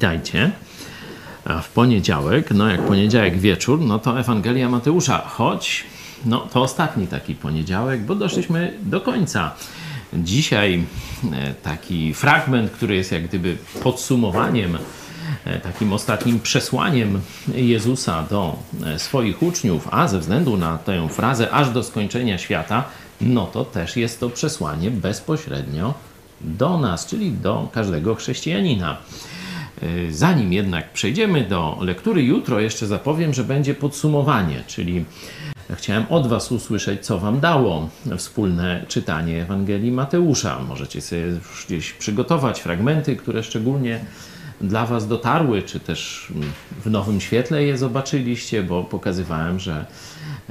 Witajcie. W poniedziałek, no jak poniedziałek wieczór, no to Ewangelia Mateusza, choć no to ostatni taki poniedziałek, bo doszliśmy do końca. Dzisiaj e, taki fragment, który jest jak gdyby podsumowaniem, e, takim ostatnim przesłaniem Jezusa do e, swoich uczniów, a ze względu na tę frazę aż do skończenia świata, no to też jest to przesłanie bezpośrednio do nas, czyli do każdego chrześcijanina. Y, zanim jednak przejdziemy do lektury, jutro jeszcze zapowiem, że będzie podsumowanie, czyli chciałem od Was usłyszeć, co Wam dało wspólne czytanie Ewangelii Mateusza. Możecie sobie już gdzieś przygotować fragmenty, które szczególnie dla Was dotarły, czy też w nowym świetle je zobaczyliście, bo pokazywałem, że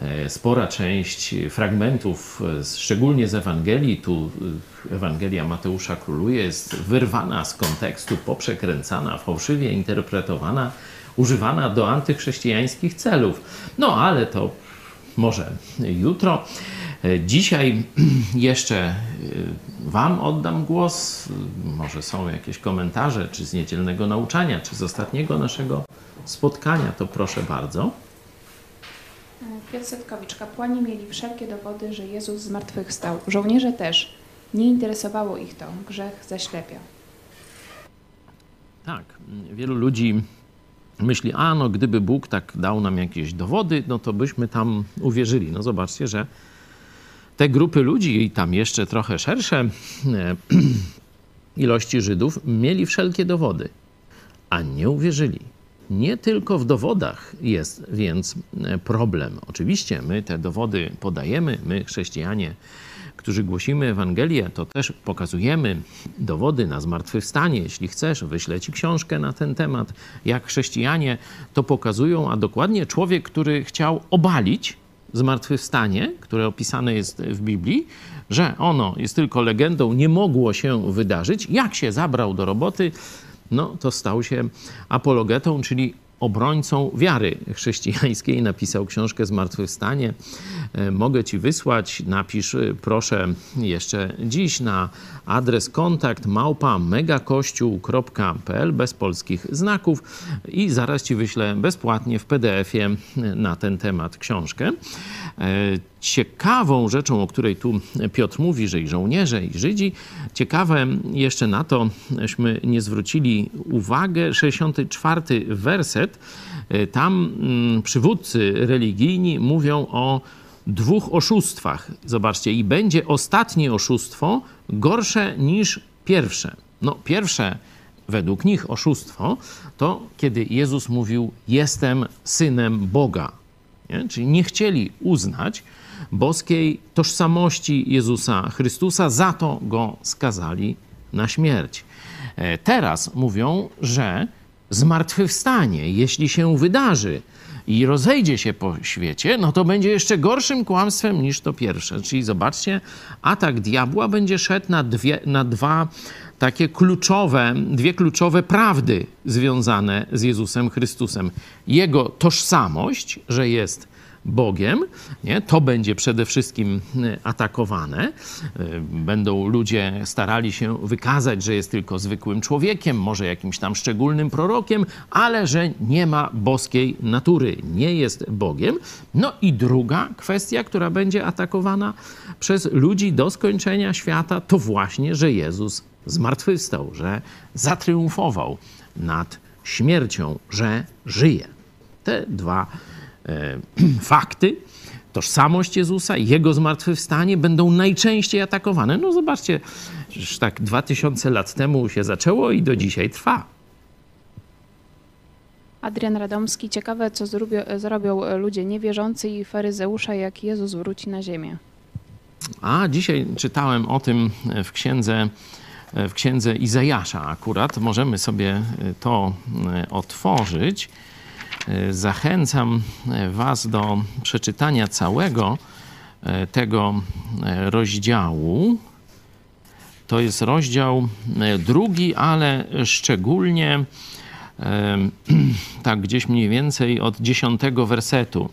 e, spora część fragmentów, e, szczególnie z Ewangelii, tu e, Ewangelia Mateusza króluje, jest wyrwana z kontekstu, poprzekręcana, fałszywie interpretowana, używana do antychrześcijańskich celów. No ale to może jutro. Dzisiaj jeszcze Wam oddam głos. Może są jakieś komentarze, czy z niedzielnego nauczania, czy z ostatniego naszego spotkania, to proszę bardzo. Piotr Setkowicz, kapłani mieli wszelkie dowody, że Jezus zmartwychwstał. Żołnierze też. Nie interesowało ich to. Grzech zaślepia. Tak, wielu ludzi myśli, a no gdyby Bóg tak dał nam jakieś dowody, no to byśmy tam uwierzyli. No zobaczcie, że te grupy ludzi i tam jeszcze trochę szersze e, ilości Żydów mieli wszelkie dowody, a nie uwierzyli. Nie tylko w dowodach jest więc e, problem. Oczywiście my te dowody podajemy, my chrześcijanie, którzy głosimy Ewangelię, to też pokazujemy dowody na zmartwychwstanie. Jeśli chcesz, wyślę ci książkę na ten temat. Jak chrześcijanie to pokazują, a dokładnie człowiek, który chciał obalić zmartwychwstanie, które opisane jest w Biblii, że ono jest tylko legendą, nie mogło się wydarzyć. Jak się zabrał do roboty, no to stał się apologetą, czyli obrońcą wiary chrześcijańskiej. Napisał książkę Zmartwychwstanie. E, mogę ci wysłać. Napisz proszę jeszcze dziś na adres kontakt małpa megakościół.pl bez polskich znaków i zaraz ci wyślę bezpłatnie w PDF-ie na ten temat książkę. Ciekawą rzeczą, o której tu Piotr mówi, że i żołnierze, i Żydzi, ciekawe jeszcze na to, żeśmy nie zwrócili uwagę, 64 werset, e, tam mm, przywódcy religijni mówią o dwóch oszustwach. Zobaczcie, i będzie ostatnie oszustwo gorsze niż pierwsze. No, pierwsze według nich oszustwo to kiedy Jezus mówił: Jestem synem Boga. Nie? Czyli nie chcieli uznać boskiej tożsamości Jezusa Chrystusa, za to go skazali na śmierć. E, teraz mówią, że zmartwychwstanie, jeśli się wydarzy, i rozejdzie się po świecie, no to będzie jeszcze gorszym kłamstwem niż to pierwsze. Czyli zobaczcie, atak diabła będzie szedł na, dwie, na dwa takie kluczowe, dwie kluczowe prawdy związane z Jezusem Chrystusem. Jego tożsamość, że jest Bogiem, nie? to będzie przede wszystkim y, atakowane. Y, będą ludzie starali się wykazać, że jest tylko zwykłym człowiekiem, może jakimś tam szczególnym prorokiem, ale że nie ma boskiej natury, nie jest Bogiem. No i druga kwestia, która będzie atakowana przez ludzi do skończenia świata, to właśnie, że Jezus zmartwychwstał, że zatriumfował nad śmiercią, że żyje. Te dwa fakty, tożsamość Jezusa i Jego zmartwychwstanie będą najczęściej atakowane. No zobaczcie, już tak 2000 lat temu się zaczęło i do dzisiaj trwa. Adrian Radomski, ciekawe co zrobią, zrobią ludzie niewierzący i faryzeusze, jak Jezus wróci na ziemię. A dzisiaj czytałem o tym w księdze, w księdze Izajasza akurat. Możemy sobie to otworzyć. E, zachęcam e, Was do przeczytania całego e, tego rozdziału. To jest rozdział drugi, ale szczególnie tak gdzieś mniej więcej od dziesiątego wersetu.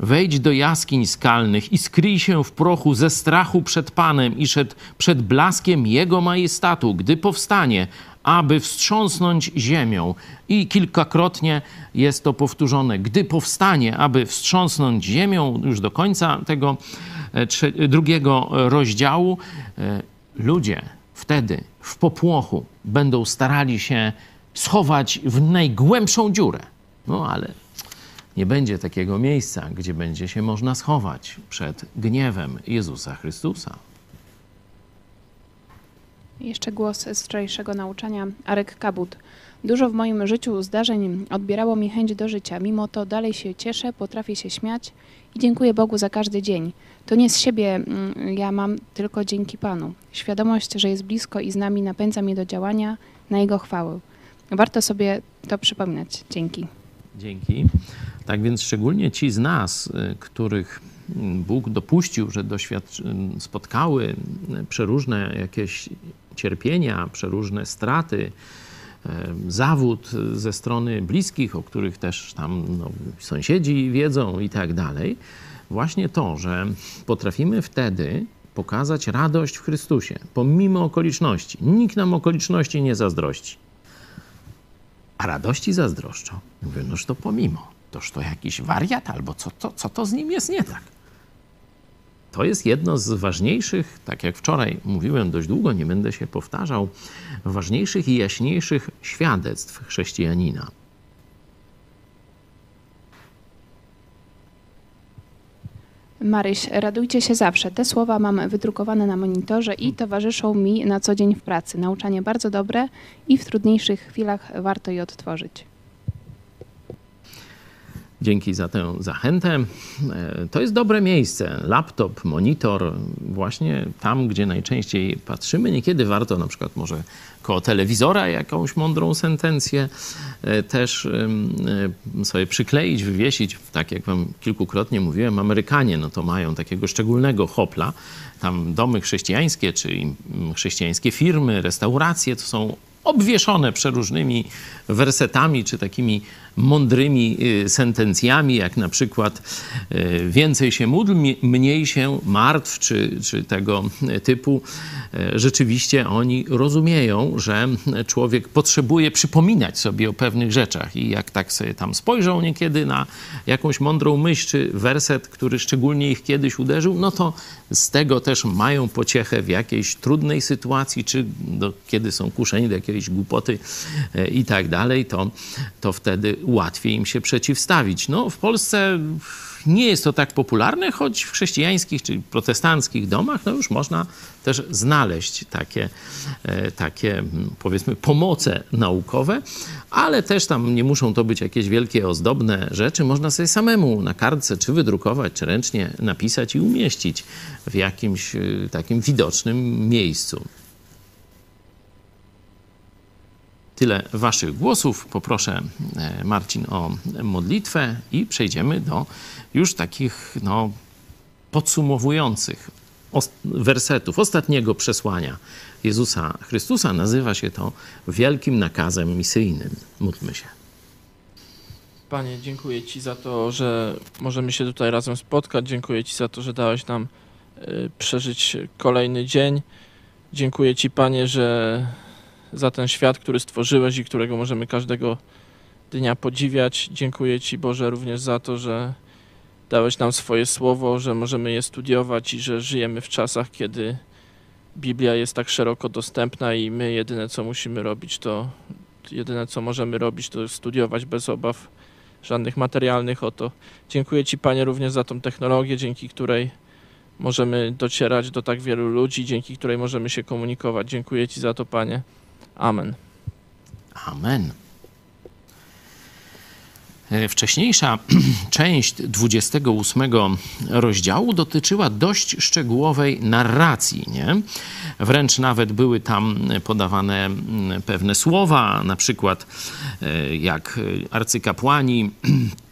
Wejdź do jaskiń skalnych i skryj się w prochu ze strachu przed Panem i przed, przed blaskiem Jego majestatu, gdy powstanie, aby wstrząsnąć ziemią. I kilkakrotnie jest to powtórzone. Gdy powstanie, aby wstrząsnąć ziemią, już do końca tego e, drugiego rozdziału, e, ludzie wtedy w popłochu będą starali się schować w najgłębszą dziurę. No ale nie będzie takiego miejsca, gdzie będzie się można schować przed gniewem Jezusa Chrystusa. Jeszcze głos z wczorajszego nauczania. Arek Kabut. Dużo w moim życiu zdarzeń odbierało mi chęć do życia. Mimo to dalej się cieszę, potrafię się śmiać i dziękuję Bogu za każdy dzień. To nie z siebie mm, ja mam, tylko dzięki Panu. Świadomość, że jest blisko i z nami napędza mnie do działania na Jego chwałę. Warto sobie to przypominać. Dzięki. Dzięki. Tak więc szczególnie ci z nas, y, których Bóg dopuścił, że doświadcz- spotkały przeróżne jakieś cierpienia, przeróżne straty, zawód ze strony bliskich, o których też tam no, sąsiedzi wiedzą i tak dalej. Właśnie to, że potrafimy wtedy pokazać radość w Chrystusie, pomimo okoliczności. Nikt nam okoliczności nie zazdrości. A radości zazdroszczą. Mówię, noż to pomimo. Toż to jakiś wariat, albo co to, co to z nim jest nie tak? To jest jedno z ważniejszych, tak jak wczoraj mówiłem dość długo, nie będę się powtarzał, ważniejszych i jaśniejszych świadectw chrześcijanina. Maryś, radujcie się zawsze. Te słowa mam wydrukowane na monitorze i towarzyszą mi na co dzień w pracy. Nauczanie bardzo dobre i w trudniejszych chwilach warto je odtworzyć. Dzięki za tę zachętę. E, to jest dobre miejsce. Laptop, monitor, właśnie tam, gdzie najczęściej patrzymy. Niekiedy warto na przykład może koło telewizora jakąś mądrą sentencję e, też e, sobie przykleić, wywiesić. Tak jak wam kilkukrotnie mówiłem, Amerykanie no to mają takiego szczególnego hopla. Tam domy chrześcijańskie, czy chrześcijańskie firmy, restauracje to są obwieszone przeróżnymi wersetami czy takimi mądrymi y, sentencjami, jak na przykład y, więcej się módl, mniej się martw, czy, czy tego typu. Y, rzeczywiście oni rozumieją, że człowiek potrzebuje przypominać sobie o pewnych rzeczach i jak tak sobie tam spojrzą niekiedy na jakąś mądrą myśl, czy werset, który szczególnie ich kiedyś uderzył, no to z tego też mają pociechę w jakiejś trudnej sytuacji, czy do, kiedy są kuszeni do jakiejś głupoty i tak dalej, to, to wtedy łatwiej im się przeciwstawić. No, w Polsce nie jest to tak popularne, choć w chrześcijańskich czy protestanckich domach no już można też znaleźć takie, e, takie powiedzmy pomoce naukowe, ale też tam nie muszą to być jakieś wielkie ozdobne rzeczy. Można sobie samemu na kartce czy wydrukować, czy ręcznie napisać i umieścić w jakimś e, takim widocznym miejscu. Tyle Waszych głosów. Poproszę e, Marcin o modlitwę i przejdziemy do już takich no, podsumowujących wersetów ostatniego przesłania Jezusa Chrystusa. Nazywa się to wielkim nakazem misyjnym. Módlmy się. Panie, dziękuję Ci za to, że możemy się tutaj razem spotkać. Dziękuję Ci za to, że dałeś nam y, przeżyć kolejny dzień. Dziękuję Ci, Panie, że za ten świat, który stworzyłeś i którego możemy każdego dnia podziwiać. Dziękuję Ci, Boże, również za to, że dałeś nam swoje słowo, że możemy je studiować i że żyjemy w czasach, kiedy Biblia jest tak szeroko dostępna i my jedyne, co musimy robić, to jedyne, co możemy robić, to studiować bez obaw żadnych materialnych o to. Dziękuję Ci, Panie, również za tą technologię, dzięki której możemy docierać do tak wielu ludzi, dzięki której możemy się komunikować. Dziękuję Ci za to, Panie. Amen. Amen. E, wcześniejsza część 28 rozdziału dotyczyła dość szczegółowej narracji. Nie? Wręcz nawet były tam podawane mm, pewne słowa, na przykład e, jak arcykapłani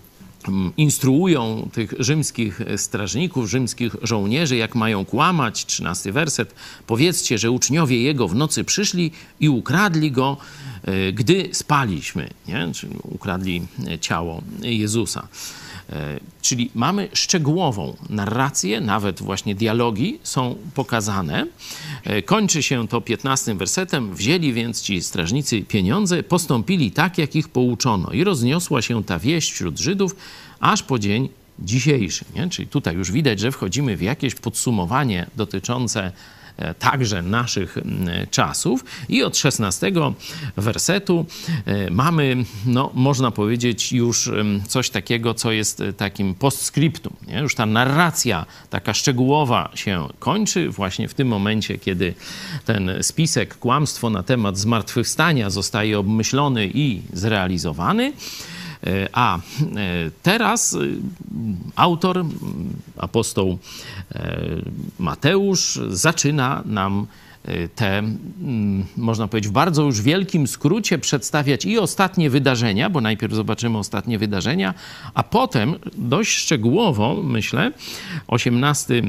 instruują tych rzymskich strażników, rzymskich żołnierzy, jak mają kłamać. Trzynasty werset. Powiedzcie, że uczniowie jego w nocy przyszli i ukradli go, e, gdy spaliśmy, nie? Czyli ukradli ciało Jezusa. E, czyli mamy szczegółową narrację, nawet właśnie dialogi są pokazane. E, kończy się to 15 wersetem. Wzięli więc ci strażnicy pieniądze, postąpili tak, jak ich pouczono. I rozniosła się ta wieść wśród Żydów, aż po dzień dzisiejszy. Nie? Czyli tutaj już widać, że wchodzimy w jakieś podsumowanie dotyczące także naszych czasów. I od 16 wersetu e, mamy, no, można powiedzieć, już coś takiego, co jest e, takim postscriptum. Nie? Już ta narracja taka szczegółowa się kończy właśnie w tym momencie, kiedy ten spisek, kłamstwo na temat zmartwychwstania zostaje obmyślony i zrealizowany. E, a e, teraz e, autor, apostoł Mateusz, zaczyna nam te, można powiedzieć, w bardzo już wielkim skrócie przedstawiać i ostatnie wydarzenia, bo najpierw zobaczymy ostatnie wydarzenia, a potem dość szczegółowo, myślę, 18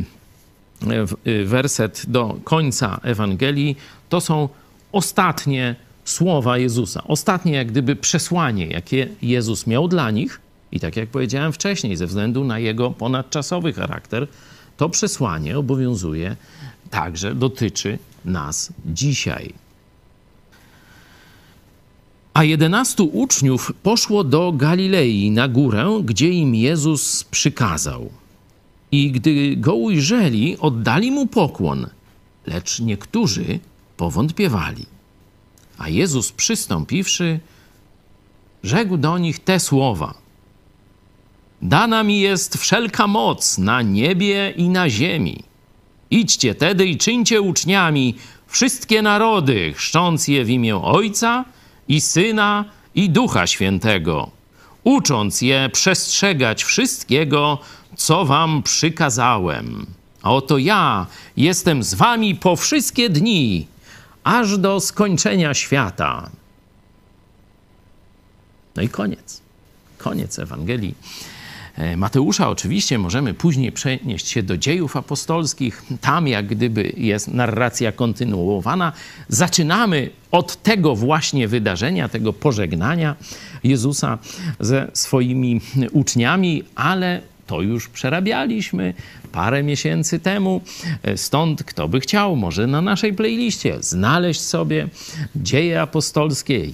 werset do końca Ewangelii. To są ostatnie słowa Jezusa. Ostatnie, jak gdyby przesłanie, jakie Jezus miał dla nich, i tak jak powiedziałem wcześniej, ze względu na jego ponadczasowy charakter, to przesłanie obowiązuje także, dotyczy nas dzisiaj. A jedenastu uczniów poszło do Galilei na górę, gdzie im Jezus przykazał. I gdy go ujrzeli, oddali mu pokłon, lecz niektórzy powątpiewali. A Jezus przystąpiwszy, rzekł do nich te słowa: Dana mi jest wszelka moc na niebie i na ziemi. Idźcie tedy i czyńcie uczniami wszystkie narody, chrzcząc je w imię Ojca i Syna i Ducha Świętego, ucząc je przestrzegać wszystkiego, co wam przykazałem. A oto ja jestem z wami po wszystkie dni, aż do skończenia świata. No i koniec. Koniec Ewangelii. E, Mateusza oczywiście możemy później przenieść się do dziejów apostolskich. Tam jak gdyby jest narracja kontynuowana. Zaczynamy od tego właśnie wydarzenia, tego pożegnania Jezusa ze swoimi uczniami, ale to już przerabialiśmy parę miesięcy temu. E, stąd, kto by chciał, może na naszej playliście znaleźć sobie dzieje apostolskie.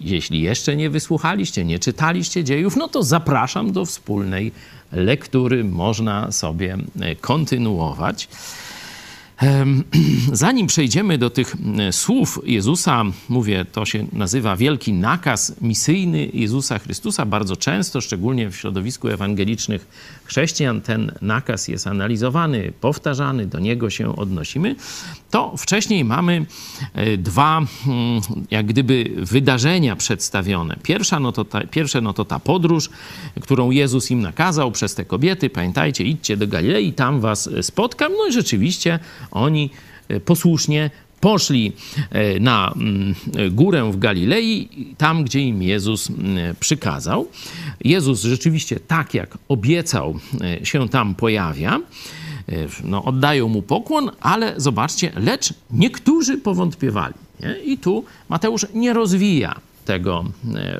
Jeśli jeszcze nie wysłuchaliście, nie czytaliście dziejów, no to zapraszam do wspólnej lektury. Można sobie e, kontynuować. Zanim przejdziemy do tych słów Jezusa, mówię, to się nazywa wielki nakaz misyjny Jezusa Chrystusa. Bardzo często, szczególnie w środowisku ewangelicznych chrześcijan, ten nakaz jest analizowany, powtarzany, do niego się odnosimy. To wcześniej mamy e, dwa, mm, jak gdyby, wydarzenia przedstawione. Pierwsza, no to ta, pierwsze no to ta podróż, którą Jezus im nakazał przez te kobiety. Pamiętajcie, idźcie do Galilei, tam was spotkam. No i rzeczywiście oni e, posłusznie poszli e, na mm, górę w Galilei, tam gdzie im Jezus mm, przykazał. Jezus rzeczywiście tak jak obiecał e, się tam pojawia. No, oddają mu pokłon, ale zobaczcie, lecz niektórzy powątpiewali. Nie? I tu Mateusz nie rozwija tego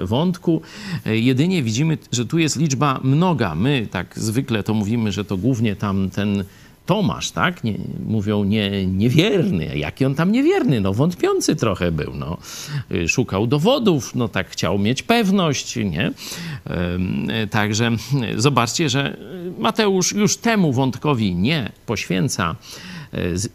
wątku. Jedynie widzimy, że tu jest liczba mnoga. My tak zwykle to mówimy, że to głównie tam ten Tomasz, tak? Nie, mówią nie, niewierny. Jaki on tam niewierny? No wątpiący trochę był. No. Y, szukał dowodów, no tak chciał mieć pewność, nie? Także zobaczcie, że Mateusz już temu wątkowi nie poświęca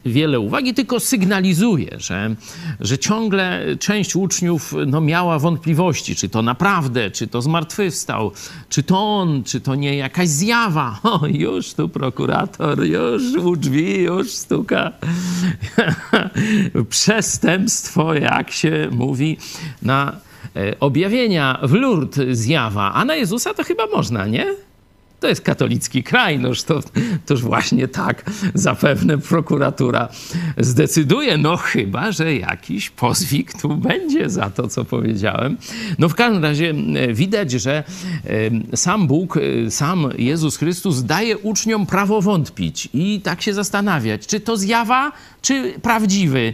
wiele uwagi, tylko sygnalizuje, że, że ciągle część uczniów no, miała wątpliwości, czy to naprawdę, czy to zmartwychwstał, czy to on, czy to nie jakaś zjawa. O, już tu prokurator, już u drzwi, już stuka. Przestępstwo, jak się mówi, na e, objawienia w Lourdes zjawa, a na Jezusa to chyba można, nie? To jest katolicki kraj, noż to, toż właśnie tak zapewne prokuratura zdecyduje. No chyba, że jakiś pozwik tu będzie za to, co powiedziałem. No w każdym razie e, widać, że e, sam Bóg, e, sam Jezus Chrystus daje uczniom prawo wątpić i tak się zastanawiać, czy to zjawa, czy prawdziwy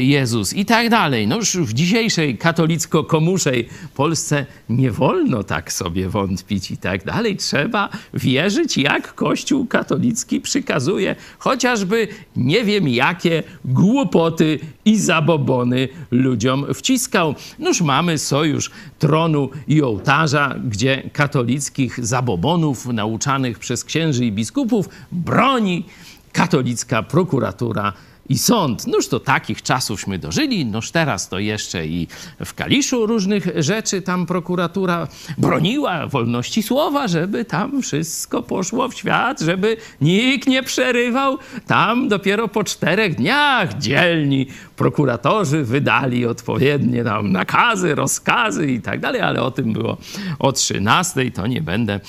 Jezus i tak dalej. No już w dzisiejszej katolicko-komuszej Polsce nie wolno tak sobie wątpić i tak dalej. Trzeba wierzyć, jak Kościół katolicki przykazuje chociażby nie wiem jakie głupoty i zabobony ludziom wciskał. Noż mamy sojusz tronu i ołtarza, gdzie katolickich zabobonów nauczanych przez księży i biskupów broni katolicka prokuratura i sąd. Noż to takich czasówśmy dożyli, noż teraz to jeszcze i w Kaliszu różnych rzeczy tam prokuratura broniła wolności słowa, żeby tam wszystko poszło w świat, żeby nikt nie przerywał. Tam dopiero po czterech dniach dzielni prokuratorzy wydali odpowiednie tam nakazy, rozkazy i tak dalej, ale o tym było o 13, to nie będę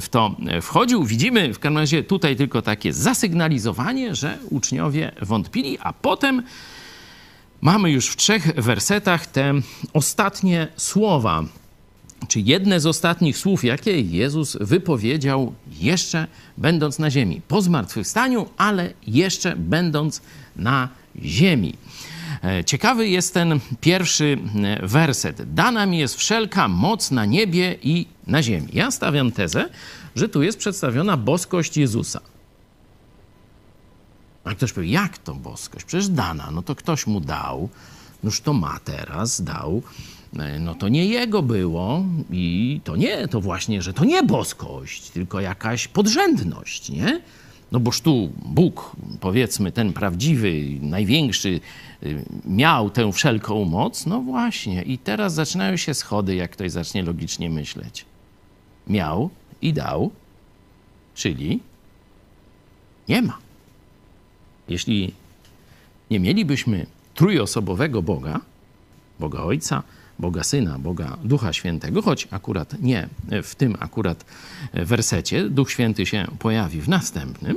w to wchodził. Widzimy w każdym razie tutaj tylko takie zasygnalizowanie, że uczniowie a potem mamy już w trzech wersetach te ostatnie słowa, czy jedne z ostatnich słów, jakie Jezus wypowiedział jeszcze będąc na ziemi. Po zmartwychwstaniu, ale jeszcze będąc na ziemi. Ciekawy jest ten pierwszy werset. Dana mi jest wszelka moc na niebie i na ziemi. Ja stawiam tezę, że tu jest przedstawiona boskość Jezusa. A ktoś powie, jak to boskość? Przecież dana, no to ktoś mu dał, noż to ma teraz, dał, no to nie jego było i to nie, to właśnie, że to nie boskość, tylko jakaś podrzędność, nie? No boż tu Bóg, powiedzmy, ten prawdziwy, największy, miał tę wszelką moc, no właśnie. I teraz zaczynają się schody, jak ktoś zacznie logicznie myśleć. Miał i dał, czyli nie ma. Jeśli nie mielibyśmy trójosobowego Boga, Boga Ojca, Boga Syna, Boga Ducha Świętego, choć akurat nie w tym akurat wersecie, Duch Święty się pojawi w następnym,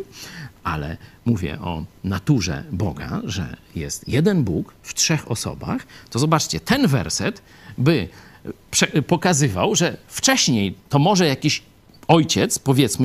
ale mówię o naturze Boga, że jest jeden Bóg w trzech osobach, to zobaczcie, ten werset by pokazywał, że wcześniej to może jakiś ojciec, powiedzmy,